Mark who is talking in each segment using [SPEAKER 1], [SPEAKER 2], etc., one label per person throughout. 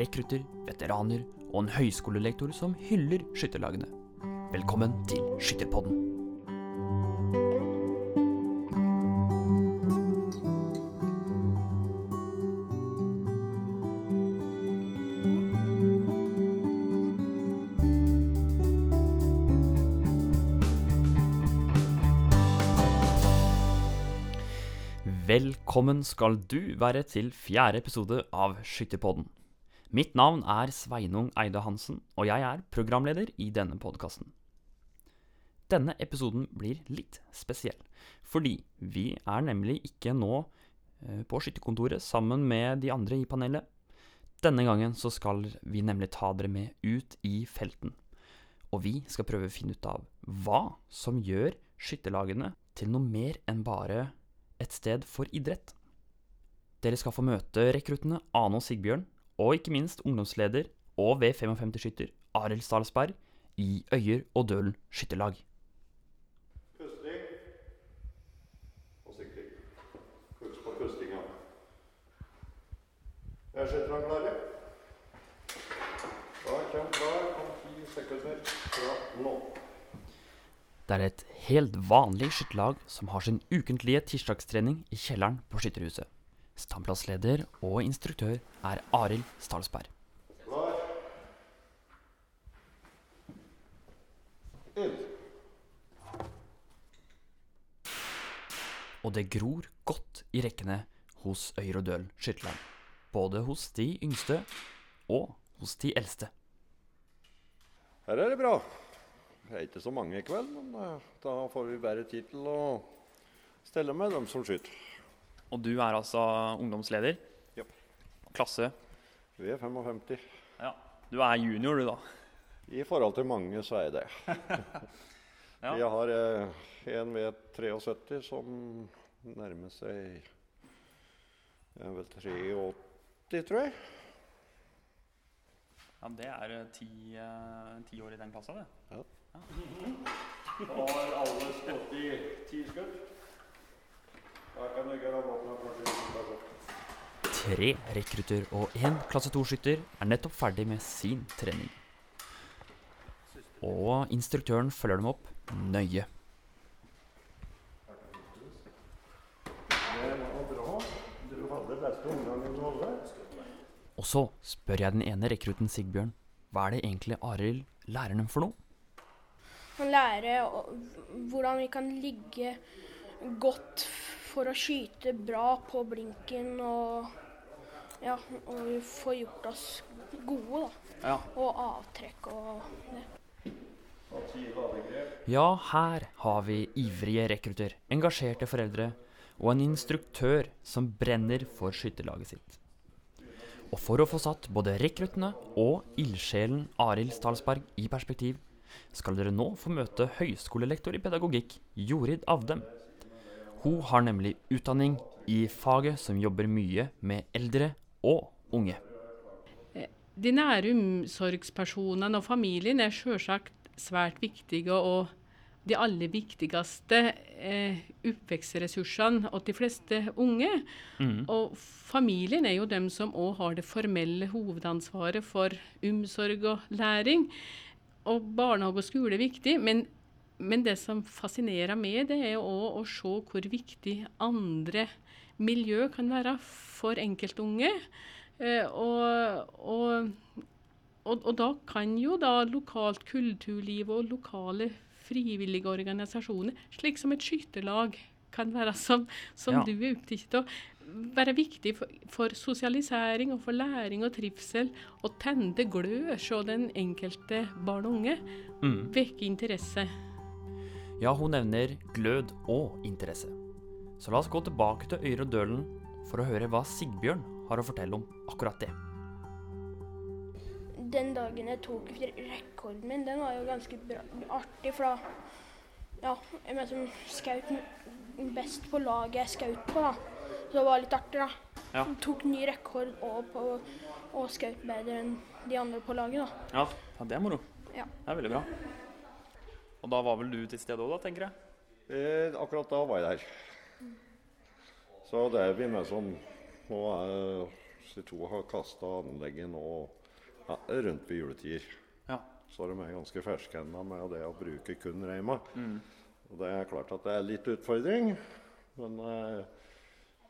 [SPEAKER 1] rekrutter, veteraner og en høyskolelektor som hyller skytterlagene. Velkommen til Skytterpodden. Velkommen skal du være til fjerde episode av Skytterpodden. Mitt navn er Sveinung Eide Hansen, og jeg er programleder i denne podkasten. Denne episoden blir litt spesiell, fordi vi er nemlig ikke nå eh, på skytterkontoret sammen med de andre i panelet. Denne gangen så skal vi nemlig ta dere med ut i felten. Og vi skal prøve å finne ut av hva som gjør skytterlagene til noe mer enn bare et sted for idrett. Dere skal få møte rekruttene Ane og Sigbjørn, og ikke minst ungdomsleder og V55-skytter Arild Stalsberg i Øyer og Dølen skytterlag.
[SPEAKER 2] Pusting og sikring. Husk på pustinga. Er skytterne klare? Da kommer klar om ti sekunder fra nå.
[SPEAKER 1] Det er et helt vanlig skytterlag som har sin ukentlige tirsdagstrening i kjelleren på Skytterhuset. Standplassleder og instruktør er Arild Stalsberg. Og det gror godt i rekkene hos Øyrodøl skytterlag. Både hos de yngste og hos de eldste.
[SPEAKER 2] Her er det bra. Det er ikke så mange i kveld, men eh, da får vi bedre tid til å stelle med dem som skyter.
[SPEAKER 1] Og du er altså ungdomsleder?
[SPEAKER 2] Ja.
[SPEAKER 1] Klasse?
[SPEAKER 2] Vi er 55.
[SPEAKER 1] Ja. Du er junior, du, da?
[SPEAKER 2] I forhold til mange så er jeg det.
[SPEAKER 1] Ja.
[SPEAKER 2] Jeg har eh, en ved 73 som nærmer seg Jeg vel 83, tror jeg.
[SPEAKER 1] Ja, det er eh, ti, eh, ti år i den klassa, det.
[SPEAKER 2] Ja.
[SPEAKER 1] Ja.
[SPEAKER 2] Har alle stått i ti skudd? Da kan du gjøre våpenet kanskje
[SPEAKER 1] Tre rekrutter og én klasse 2-skytter er nettopp ferdig med sin trening. Og instruktøren følger dem opp nøye. Og så spør jeg den ene rekrutten Sigbjørn hva er det egentlig Arild lærer dem for noe?
[SPEAKER 3] Han lærer hvordan vi kan ligge godt for å skyte bra på blinken og ja, og vi får gjort oss gode, da.
[SPEAKER 1] Ja.
[SPEAKER 3] Og avtrekk og det.
[SPEAKER 1] Ja, her har vi ivrige rekrutter, engasjerte foreldre og en instruktør som brenner for skytterlaget sitt. Og for å få satt både rekruttene og ildsjelen Arild Stalsberg i perspektiv, skal dere nå få møte høyskolelektor i pedagogikk Jorid Avdem. Hun har nemlig utdanning i faget som jobber mye med eldre og unge.
[SPEAKER 4] De nære omsorgspersonene og familien er selvsagt svært viktige og de aller viktigste eh, oppvekstressursene til de fleste unge.
[SPEAKER 1] Mm.
[SPEAKER 4] Og familien er jo dem som òg har det formelle hovedansvaret for omsorg og læring. Og barnehage og skole er viktig, men, men det som fascinerer meg, det er òg å se hvor viktig andre miljø kan være for enkeltunge. Eh, og, og, og, og da kan jo da lokalt kulturliv og lokale frivillige organisasjoner, slik som et skytterlag kan være, som, som
[SPEAKER 1] Ja.
[SPEAKER 4] du er opptatt av, være viktig for, for sosialisering og for læring og trivsel. Og tende glød hos den enkelte barn og unge.
[SPEAKER 1] Mm.
[SPEAKER 4] Vekke interesse.
[SPEAKER 1] Ja, hun nevner glød og interesse. Så la oss gå tilbake til Øyre og Dølen for å høre hva Sigbjørn har å fortelle om akkurat det.
[SPEAKER 3] Den dagen jeg tok rekorden min, den var jo ganske bra, artig, for da Ja, jeg mener som skaut best på laget jeg skaut på, da. Så det var litt artig, da.
[SPEAKER 1] Ja.
[SPEAKER 3] Tok ny rekord og, på, og skaut bedre enn de andre på laget, da.
[SPEAKER 1] Ja, det er moro.
[SPEAKER 3] Ja.
[SPEAKER 1] Det er veldig bra. Og da var vel du til stede òg, tenker jeg?
[SPEAKER 2] Eh, akkurat da var jeg der. Så det er vi med som nå er de to har kasta anlegget nå ja, rundt ved juletider.
[SPEAKER 1] Ja.
[SPEAKER 2] Så de er ganske ferske ennå med det å bruke kun reima. Og det er klart at det er litt utfordring. Men eh,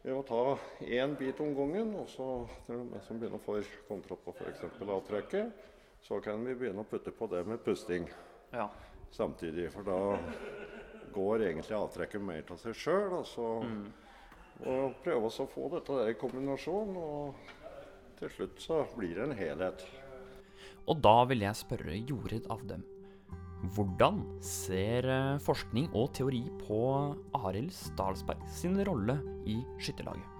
[SPEAKER 2] vi må ta én bit om gangen. Og så når de som begynner å få kontroll på f.eks. avtrekket, så kan vi begynne å putte på det med pusting
[SPEAKER 1] Ja.
[SPEAKER 2] Samtidig. For da går egentlig avtrekket mer til seg sjøl. Altså, mm. og prøve å få dette der i kombinasjon. Og til slutt så blir det en helhet.
[SPEAKER 1] Og da vil jeg spørre Jorid av dem. Hvordan ser eh, forskning og teori på Arild Stalsberg sin rolle i skytterlaget?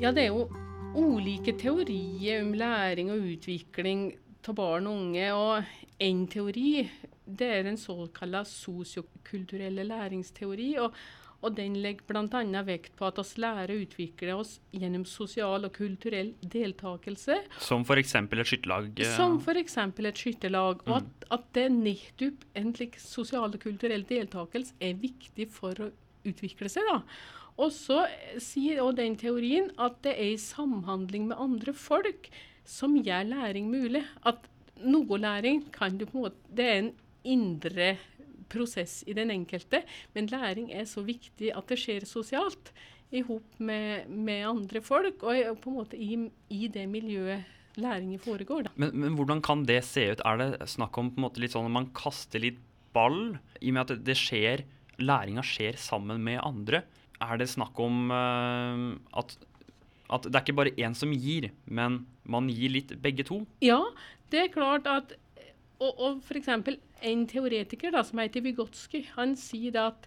[SPEAKER 4] Ja, det er jo ulike teorier om læring og utvikling av barn og unge. Og én teori det er den såkalte sosiokulturelle læringsteori. og og den legger bl.a. vekt på at oss lærer å utvikle oss gjennom sosial og kulturell deltakelse.
[SPEAKER 1] Som f.eks. et skytterlag? eh,
[SPEAKER 4] Som f.eks. et skytterlag. Og at, at det nettopp en slik sosial og kulturell deltakelse er viktig for å utvikle seg. da. Og så sier også den teorien at det er i samhandling med andre folk som gjør læring mulig. At noe læring kan du på en måte Det er en indre prosess i den enkelte, men læring er så viktig at det skjer sosialt i hop med, med andre folk, og på en måte i, i det miljøet læringen foregår. da.
[SPEAKER 1] Men, men hvordan kan det se ut? Er det snakk om på en måte litt sånn at man kaster litt ball, i og med at det skjer Læringa skjer sammen med andre? Er det snakk om uh, at, at det er ikke bare én som gir, men man gir litt begge to?
[SPEAKER 4] Ja, det er klart at Og, og f.eks. en teoretiker da, som heter Vygotsky, han sier at,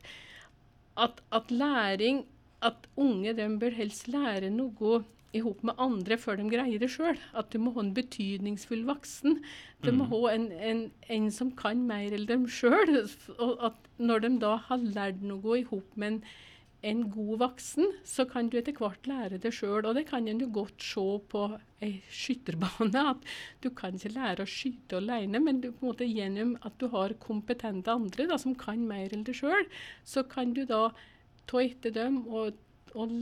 [SPEAKER 4] at, at læring At unge de bør helst lære noe i hop med andre før de greier det sjøl. At du må ha en betydningsfull voksen. Du må ha en, en, en som kan mer enn dem sjøl. Og at når de da har lært noe i hop med en, en god voksen, så kan du etter hvert lære det sjøl. Og det kan en jo godt se på ei skytterbane. At du kan ikke lære å skyte alene, men du, på en måte, gjennom at du har kompetente andre da, som kan mer enn deg sjøl, så kan du da ta etter dem og, og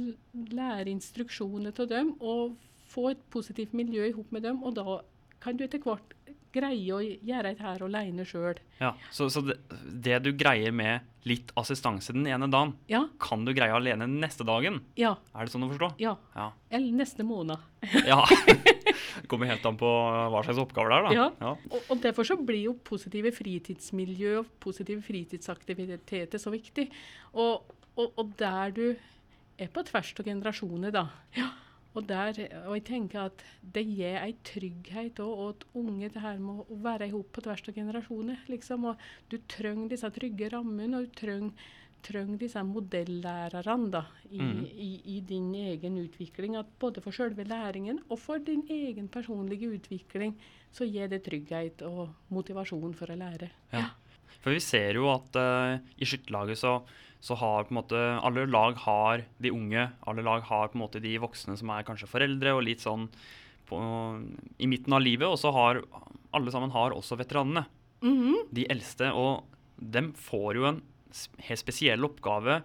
[SPEAKER 4] lære instruksjoner til dem og få et positivt miljø i hop med dem. Og da kan du etter hvert greie å gjøre dette her alene sjøl.
[SPEAKER 1] Ja, Så, så det, det du greier med litt assistanse den ene dagen,
[SPEAKER 4] Ja,
[SPEAKER 1] kan du greie alene neste dagen?
[SPEAKER 4] ja,
[SPEAKER 1] Er det sånn å forstå?
[SPEAKER 4] ja.
[SPEAKER 1] Ja.
[SPEAKER 4] Eller neste måned.
[SPEAKER 1] ja. Det kommer helt an på hva slags oppgaver det er, da.
[SPEAKER 4] Ja. Og, og derfor så blir jo positive fritidsmiljø og positive fritidsaktiviteter så viktig. Og, og, og der du er på tvers av generasjoner, da. Ja. Og, der, og jeg tenker at det gir en trygghet òg, at unge det her med å være i hop på tvers av generasjoner. liksom, og Du trenger disse trygge rammene, og du trenger, trenger disse modellærerne da, i,
[SPEAKER 1] mm.
[SPEAKER 4] i, i din egen utvikling. At både for selve læringen og for din egen personlige utvikling så gir det trygghet og motivasjon for å lære.
[SPEAKER 1] Ja. For vi ser jo at uh, i skytterlaget så, så har på en måte alle lag har de unge, alle lag har på en måte de voksne som er kanskje foreldre og litt sånn på, i midten av livet, og så har alle sammen har også veteranene,
[SPEAKER 4] Mhm.
[SPEAKER 1] de eldste, og dem får jo en helt spesiell oppgave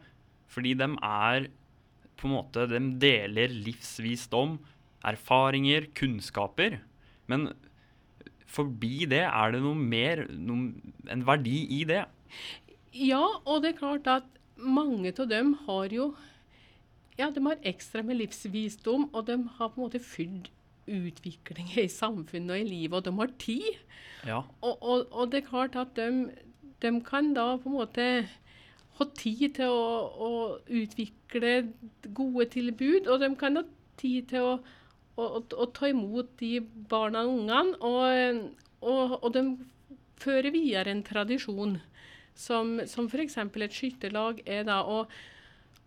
[SPEAKER 1] fordi dem er på en måte, de deler livsvisdom, erfaringer, kunnskaper, men forbi det er det noe mer, noe, en verdi i det.
[SPEAKER 4] Ja, og det er klart at mange av dem har jo Ja, de har ekstra med livsvisdom, og de har på en måte fylt utvikling i samfunnet og i livet, og de har tid.
[SPEAKER 1] Ja.
[SPEAKER 4] Og, og, og det er klart at de, de kan da på en måte ha tid til å, å utvikle gode tilbud, og de kan ha tid til å, å, å, ta imot de barna og ungene. Og, og, og de fører videre en tradisjon, som, som f.eks. et skytterlag er da. Og,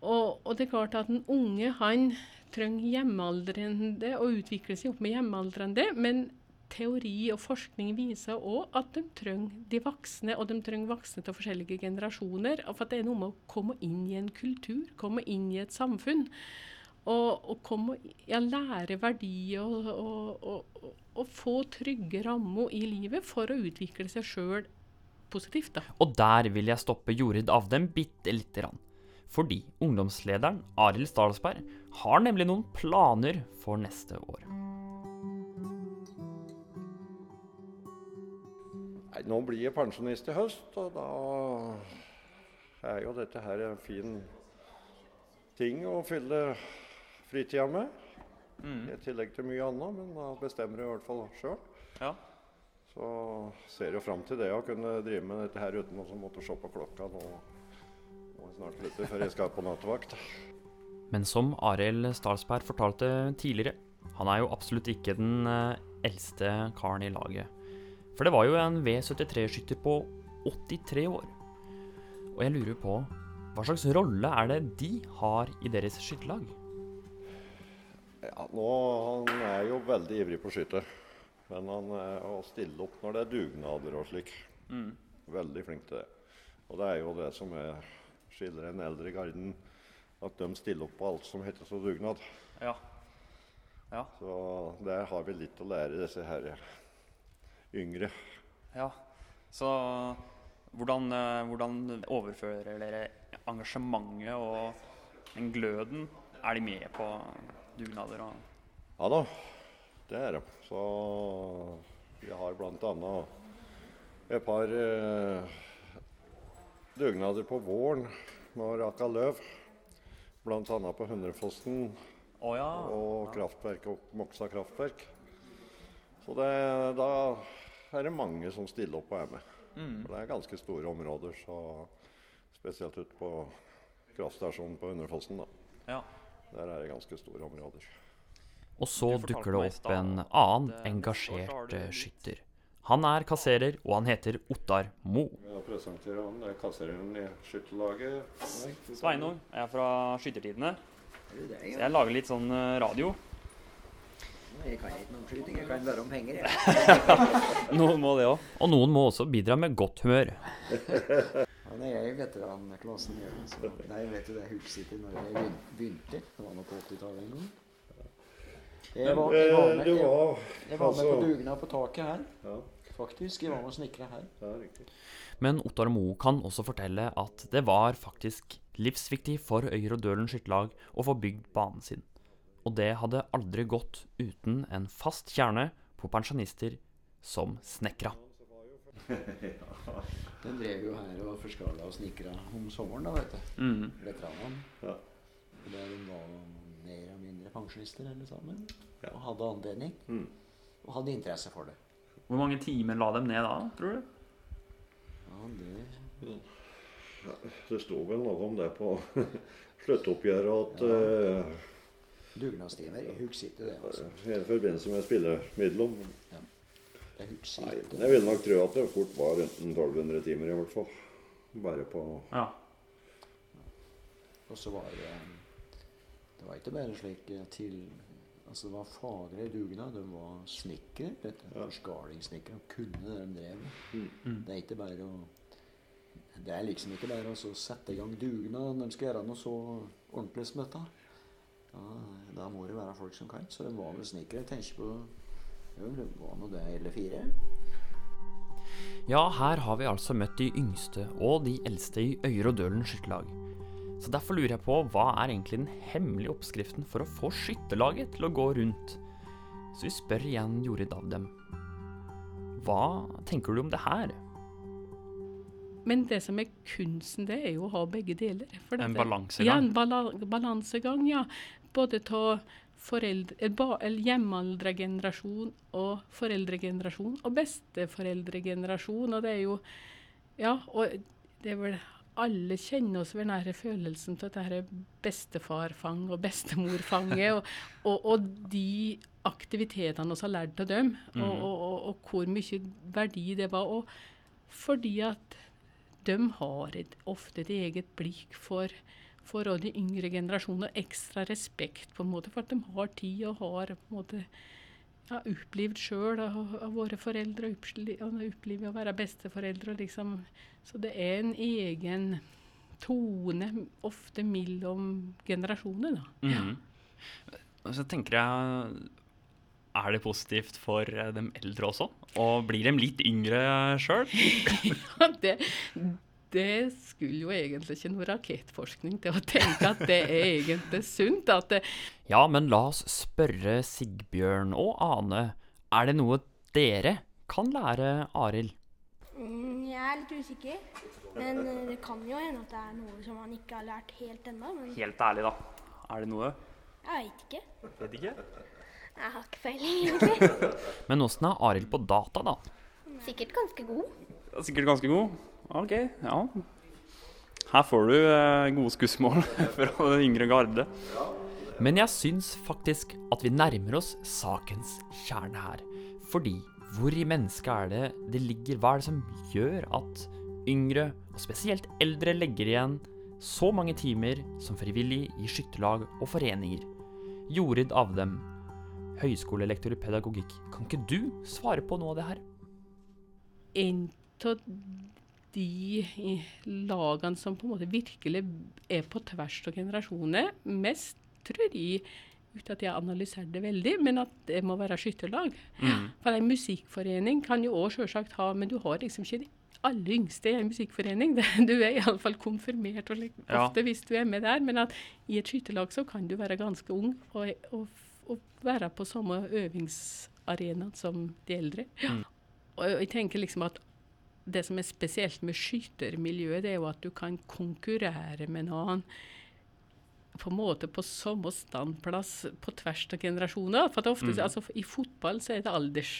[SPEAKER 4] og, og det er klart at den unge han trenger hjemmealdrende og utvikle seg opp med hjemmealdrende, men teori og forskning viser òg at de trenger de voksne, og de trenger voksne til forskjellige generasjoner. For det er noe med å komme inn i en kultur, komme inn i et samfunn. Og, og komme, ja, lære verdier og, og, og få trygge rammer i livet for å utvikle seg sjøl positivt. da.
[SPEAKER 1] Og der vil jeg stoppe Jorid Avdem bitte lite grann. Fordi ungdomslederen Arild Stalsberg har nemlig noen planer for neste år.
[SPEAKER 2] Nei, nå blir jeg pensjonist i høst, og da er jo dette her en fin ting å fylle fritida med. I tillegg til mye annet, men da bestemmer jeg i hvert fall sjøl.
[SPEAKER 1] Ja.
[SPEAKER 2] Så ser jeg fram til det å kunne drive med dette her uten å måtte se på klokka nå. Nå er snart slutte før jeg skal på nattevakt.
[SPEAKER 1] Men som Arild Stalsberg fortalte tidligere, han er jo absolutt ikke den eh, eldste karen i laget. For det var jo en V73-skytter på 83 år. Og jeg lurer på, hva slags rolle er det de har i deres skytterlag?
[SPEAKER 2] Ja, nå, Han er jo veldig ivrig på å skyte. Men han er å stille opp når det er dugnader og slik. Veldig flink til det. Og det er jo det som er, skiller en eldre garden. At de stiller opp på alt som heter så dugnad.
[SPEAKER 1] Ja. Ja.
[SPEAKER 2] Så der har vi litt å lære disse her yngre.
[SPEAKER 1] Ja. Så hvordan, eh, hvordan overfører dere engasjementet og den gløden? Er de med på dugnader og
[SPEAKER 2] Ja da, det er de. Så vi har bl.a. et par eh, dugnader på våren med å rake løv. Bl.a. på Hundrefossen
[SPEAKER 1] oh, ja.
[SPEAKER 2] og kraftverk og Moksa kraftverk. Så det, da er det mange som stiller opp og er med. For Det er ganske store områder, så spesielt ute på kraftstasjonen på Hundrefossen. da.
[SPEAKER 1] ja.
[SPEAKER 2] Der er det ganske store områder.
[SPEAKER 1] Og så
[SPEAKER 5] Du
[SPEAKER 1] dukker det opp en annen
[SPEAKER 5] eh, har
[SPEAKER 1] engasjert eh, skytter. Han er kasserer, og han heter Ottar Mo.
[SPEAKER 2] Jeg presenterer han, det er kassereren i skytterlaget.
[SPEAKER 5] Sveinung jeg er fra Skyttertidene.
[SPEAKER 6] Er
[SPEAKER 5] Så jeg lager litt sånn eh, radio.
[SPEAKER 6] Jeg kan ikke noe om skyting, jeg kan bare om penger. Jeg.
[SPEAKER 5] Noen må det òg.
[SPEAKER 1] Og noen må også bidra med godt humør.
[SPEAKER 6] Ja, nei, jeg er veteranklassen. Ja. Nei, vet du, det er Hulk når jeg begynte. Det var nok på 80-tallet en gang. Jeg var, jeg var med, jeg, jeg var med på
[SPEAKER 2] altså-
[SPEAKER 6] dugnad på taket her,
[SPEAKER 2] Ja,
[SPEAKER 6] faktisk. Jeg var med og snikra her.
[SPEAKER 2] er.
[SPEAKER 1] Men Ottar Mo kan også fortelle at det var faktisk livsviktig for Øyer og Dølen skytterlag å få bygd banen sin. Og det hadde aldri gått uten en fast kjerne på pensjonister som Snekra.
[SPEAKER 6] Den drev jo her og forskala og snekra om sommeren, da, vet du.
[SPEAKER 5] Mm.
[SPEAKER 6] Veteranene.
[SPEAKER 2] Ja.
[SPEAKER 6] Der de var mer og mindre pensjonister alle sammen.
[SPEAKER 2] Ja.
[SPEAKER 6] Og hadde anledning.
[SPEAKER 2] Mm.
[SPEAKER 6] Og hadde interesse for det.
[SPEAKER 5] Hvor mange timer la dem ned da, tror du?
[SPEAKER 6] Ja, det
[SPEAKER 2] Det sto vel noe om det på sluttoppgjøret at eh,
[SPEAKER 6] Dugnadstimer. Jeg husker ikke det. altså.
[SPEAKER 2] i forbindelse med spillemidlene
[SPEAKER 6] Jeg husker
[SPEAKER 2] Nei,
[SPEAKER 6] ikke.
[SPEAKER 2] jeg vil nok tro at det fort var enten 1200 timer i hvert fall. Bare på
[SPEAKER 5] Ja.
[SPEAKER 6] Og så var det var ikke bare slik eh, til Altså det var fagre i dugnad. De var snekkere.
[SPEAKER 2] Ja.
[SPEAKER 6] Forskalingssnekkere. Kunne det de drev med.
[SPEAKER 2] Mm.
[SPEAKER 6] Det er ikke bare å Det er liksom ikke bare å sette i gang dugnad når de skal gjøre noe så ordentlig som dette. Da, da må det være folk som kan. Så de var vel snekkere. Jeg tenker på Jo, det var nå det eller fire.
[SPEAKER 1] Ja, her har vi altså møtt de yngste og de eldste i Øyer og Dølen skytterlag. Så derfor lurer jeg på, hva er egentlig den hemmelige oppskriften for å få skytterlaget til å gå rundt? Så vi spør igjen Jorid av dem. Hva tenker du om det her?
[SPEAKER 4] Men det som er kunsten, det er jo å ha begge deler. For
[SPEAKER 5] En balansegang.
[SPEAKER 4] Ja, en bala balansegang, ja. Både av eller hjemmealdregenerasjon og foreldregenerasjon og besteforeldregenerasjon. Og det er jo Ja, og det er vel alle kjenner oss ved nære følelsen til dette er bestefarfang og bestemorfanget, og, og, og de aktivitetene vi har lært av dem, og, og, og, hvor mye verdi det var. Og fordi at de har et, ofte et eget blikk for, for de yngre generasjoner, og ekstra respekt på en måte, for at de har tid og har på en måte ja, opplevd sjøl av, av våre foreldre, og opple- opplevd å være besteforeldre. og Liksom. Så det er en egen tone, ofte mellom generasjoner. da.
[SPEAKER 5] Mhm. Så tenker jeg Er det positivt for dem eldre også? Og blir de litt yngre sjøl?
[SPEAKER 4] det, det skulle jo egentlig ikke noe rakettforskning til å tenke at det er egentlig sunt. At det,
[SPEAKER 1] Ja, men la oss spørre Sigbjørn og Ane. Er det noe dere kan lære Arild?
[SPEAKER 3] Mm, Jeg er litt usikker, men eh, det kan jo hende at det er noe som han ikke har lært helt ennå. Men
[SPEAKER 5] Helt ærlig, da. Er det noe?
[SPEAKER 3] jeg vet ikke.
[SPEAKER 5] Vet ikke.
[SPEAKER 3] Jeg har ikke peiling, egentlig.
[SPEAKER 1] Men åssen er Arild på data, da?
[SPEAKER 3] Sikkert ganske god.
[SPEAKER 5] Sikkert ganske god. OK, ja. Her får du eh, gode skussmål fra den yngre garde.
[SPEAKER 1] Men jeg syns faktisk at vi nærmer oss sakens kjerne her. Fordi hvor i mennesket er det det ligger? Hva er det som gjør at yngre, og spesielt eldre, legger igjen så mange timer som frivillig i skytterlag og foreninger? Jorid Avdem, høyskolelektor i pedagogikk, kan ikke du svare på noe av det her?
[SPEAKER 4] en av de lagene som på en måte virkelig er på tvers av generasjoner, mest tror jeg uten at jeg analyserer det veldig, men at det må være skytterlag. For en musikkforening kan jo òg selvsagt ha, men du har liksom ikke de aller yngste i en musikkforening. Du er iallfall konfirmert og slik,
[SPEAKER 5] Ja.
[SPEAKER 4] ofte hvis du er med der, men at i et skytterlag så kan du være ganske ung og, og, og være på samme øvingsarena som de eldre. Og jeg tenker liksom at det som er spesielt med skytermiljøet, det er jo at du kan konkurrere med noen på en måte på samme standplass på tvers av generasjoner. For ofte, altså, I fotball så er det alders,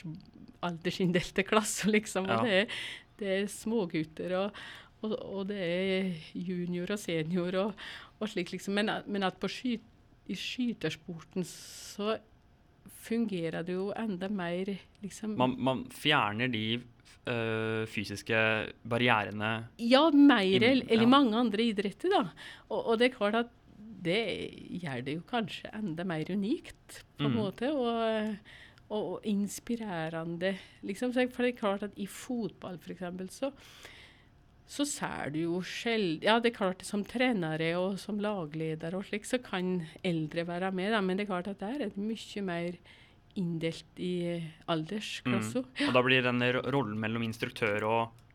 [SPEAKER 4] aldersinndelte klasser, liksom.
[SPEAKER 5] Ja.
[SPEAKER 4] Og det er, det er smågutter, og, og, og det er junior og senior og, og slik, liksom. Men, men at på sky, i skytersporten så fungerer det jo enda mer liksom
[SPEAKER 5] Man, man fjerner de eh, fysiske barrierene.
[SPEAKER 4] Ja, mer eller mange andre idretter, da. Og, og det er klart at det gjør det jo kanskje enda mer unikt, på en
[SPEAKER 5] Mm.
[SPEAKER 4] måte. Og, og, inspirerende, liksom. For det er klart at i fotball, eksempel, så så ser du jo sjelden Ja, det er klart som trenere og som lagleder og slik, så kan eldre være med, da, men det er klart at der er det mye mer inndelt i aldersklasser.
[SPEAKER 5] Og da blir den rollen mellom instruktør og,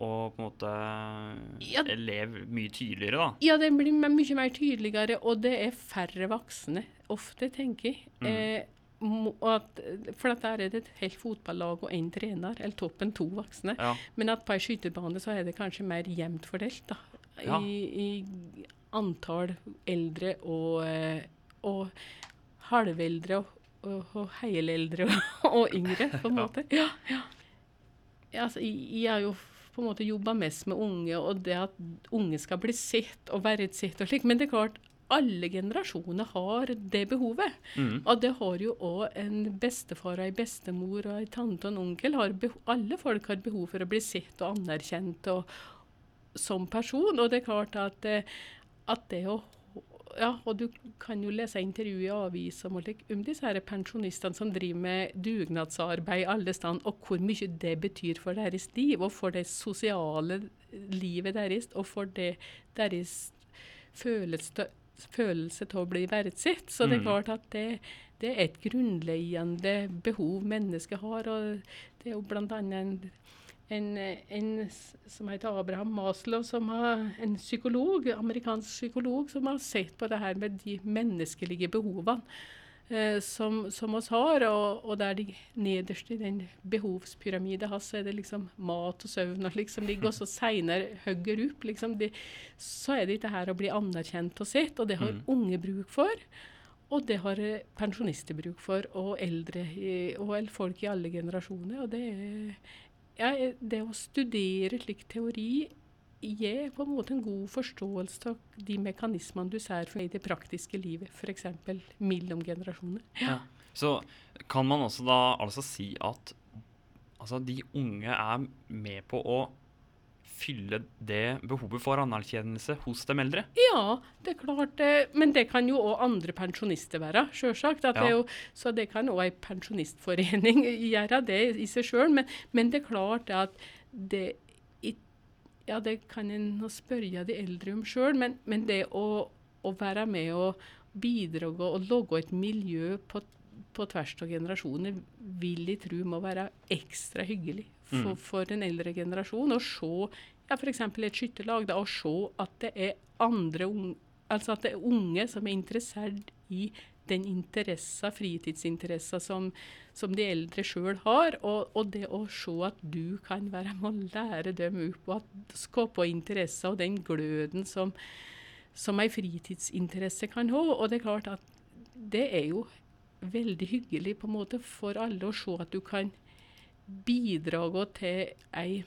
[SPEAKER 5] og på en måte
[SPEAKER 4] Ja.
[SPEAKER 5] elev mye tydeligere, da.
[SPEAKER 4] Ja, det blir mye mer tydeligere, og det er færre voksne, ofte, tenker jeg.
[SPEAKER 5] Mm.
[SPEAKER 4] Eh, at, for at der er det et helt fotballag og én trener, eller toppen to voksne.
[SPEAKER 5] Ja.
[SPEAKER 4] Men at på ei skytebane så er det kanskje mer jevnt fordelt, da.
[SPEAKER 5] Ja.
[SPEAKER 4] I, I antall eldre og, eh, og halveldre og, og, og eldre og, yngre, på en måte. Ja, ja. Altså, jeg, har jo på en måte jobba mest med unge, og det at unge skal bli sett og verdsatt og slik. Men det er klart, alle generasjoner har det behovet.
[SPEAKER 5] Mm.
[SPEAKER 4] Og det har jo òg en bestefar og ei bestemor og ei tante og en onkel. Alle folk har behov for å bli sett og anerkjent og, som person. Og det er klart at, eh, at det å ja, og du kan jo lese intervju i aviser om, disse her pensjonistene som driver med dugnadsarbeid alle steder, og hvor mye det betyr for deres liv, og for det sosiale livet deres, og for det deres følelse, følelse til å bli verdsatt. Så det er
[SPEAKER 5] Mm.
[SPEAKER 4] klart at det, det er et grunnleggende behov mennesket har, og det er jo annet en en, en som heter Abraham Maslow, som har, en psykolog, amerikansk psykolog, som har sett på det her med de menneskelige behovene eh, som, som oss har. Og, og der de nederst i den behovspyramiden hans, er det liksom mat og søvn og liksom ligger, og så seinere høyere opp, liksom, de, så er det dette her å bli anerkjent og sett, og det har
[SPEAKER 5] Mm.
[SPEAKER 4] unge bruk for. Og det har eh, pensjonister bruk for, og eldre, og folk i alle generasjoner. og det er ja, det å studere slik teori gir på en måte en god forståelse av de mekanismene du ser for i det praktiske livet, f.eks. mellom generasjoner.
[SPEAKER 5] Ja. Så kan man også da altså si at altså, de unge er med på å fylle det behovet for anerkjennelse hos de eldre?
[SPEAKER 4] Ja, det er klart. det, Men det kan jo òg andre pensjonister være, sjølsagt.
[SPEAKER 5] Ja.
[SPEAKER 4] Så det kan òg ei pensjonistforening gjøre, det i seg sjøl. Men, men det er klart at det Ja, det kan en spørre de eldre om sjøl, men, men det å, å være med og bidra og lage et miljø på, på tvers av generasjoner, vil jeg tro må være ekstra hyggelig for,
[SPEAKER 5] Mm.
[SPEAKER 4] for den eldre generasjonen. Å se ja, f.eks. et skytterlag, da, og se at det er andre unge, altså at det er unge som er interessert i den interessa, fritidsinteressa som, som de eldre sjøl har. Og, og, det å se at du kan være med å lære dem opp, og at skape interesser og den gløden som, som ei fritidsinteresse kan ha. Og det er klart at det er jo veldig hyggelig på en måte for alle å se at du kan bidra til ei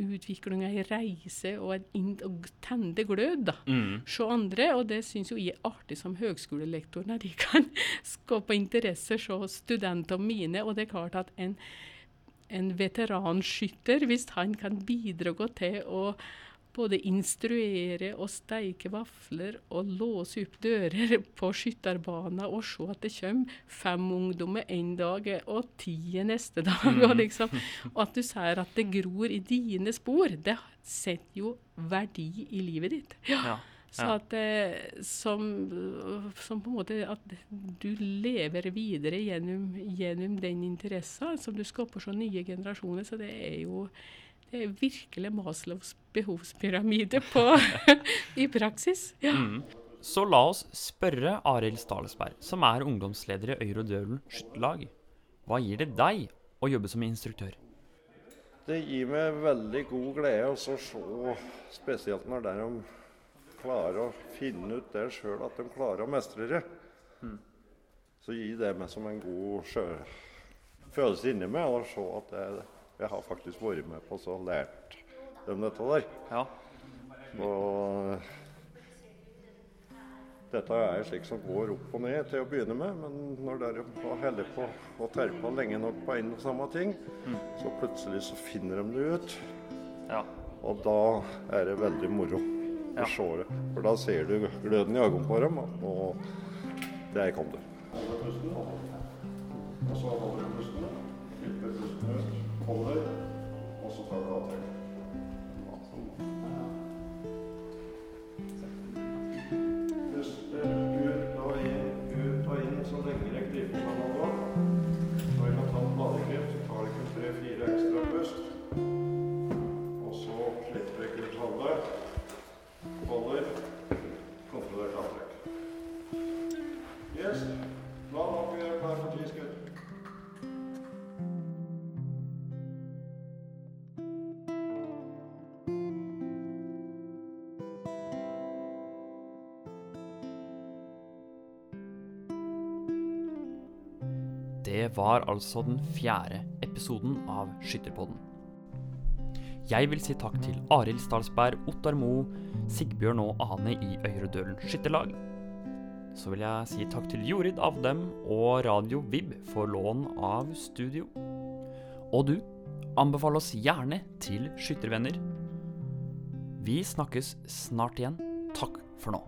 [SPEAKER 4] utvikling, ei reise og, en, og tenne glød. da.
[SPEAKER 5] Mm.
[SPEAKER 4] Se andre, og det syns jo jeg er artig som høgskolelektor, når de kan skape interesse hos studentene mine. Og det er klart at en, en veteranskytter, hvis han kan bidra til å både instruere og steike vafler og låse opp dører på skytterbanen og se at det kommer fem ungdommer en dag og ti neste dag.
[SPEAKER 5] Mm.
[SPEAKER 4] Og, liksom, og at du ser at det gror i dine spor, det setter jo verdi i livet ditt.
[SPEAKER 5] Ja.
[SPEAKER 4] Så at eh, som, som, på en måte at du lever videre gjennom, gjennom den interessen som du skaper så nye generasjoner. Så det er jo det er virkelig Maslows behovspyramide på, i praksis. Ja.
[SPEAKER 5] Mm.
[SPEAKER 1] Så la oss spørre Arild Stalesberg, som er ungdomsleder i Øyre Dølen skytterlag. Hva gir det deg å jobbe som instruktør?
[SPEAKER 2] Det gir meg veldig god glede å se, spesielt når de klarer å finne ut det sjøl, at de klarer å mestre det. Så gir det meg som en god sjø følelse inni meg å se at det er det, jeg har faktisk vært med på og lært dem dette der.
[SPEAKER 5] Ja.
[SPEAKER 2] Og dette er slik som går opp og ned til å begynne med, men når dere holder på og terper lenge nok på en og samme ting, så plutselig så finner de det ut.
[SPEAKER 5] Ja.
[SPEAKER 2] Og da er det veldig moro
[SPEAKER 5] Ja.
[SPEAKER 2] å se det. For da ser du gløden i øynene på dem, og det kom det. Og så Holder. Og så tar du avtrekk. Det
[SPEAKER 1] var altså den fjerde episoden av Skytterpodden. Jeg vil si takk til Arild Stalsberg, Ottar Mo, Sigbjørn og Ane i Øyredølen skytterlag. Så vil jeg si takk til Jorid Avdem og Radio Vib for lån av studio. Og du, anbefal oss gjerne til skyttervenner. Vi snakkes snart igjen. Takk for nå.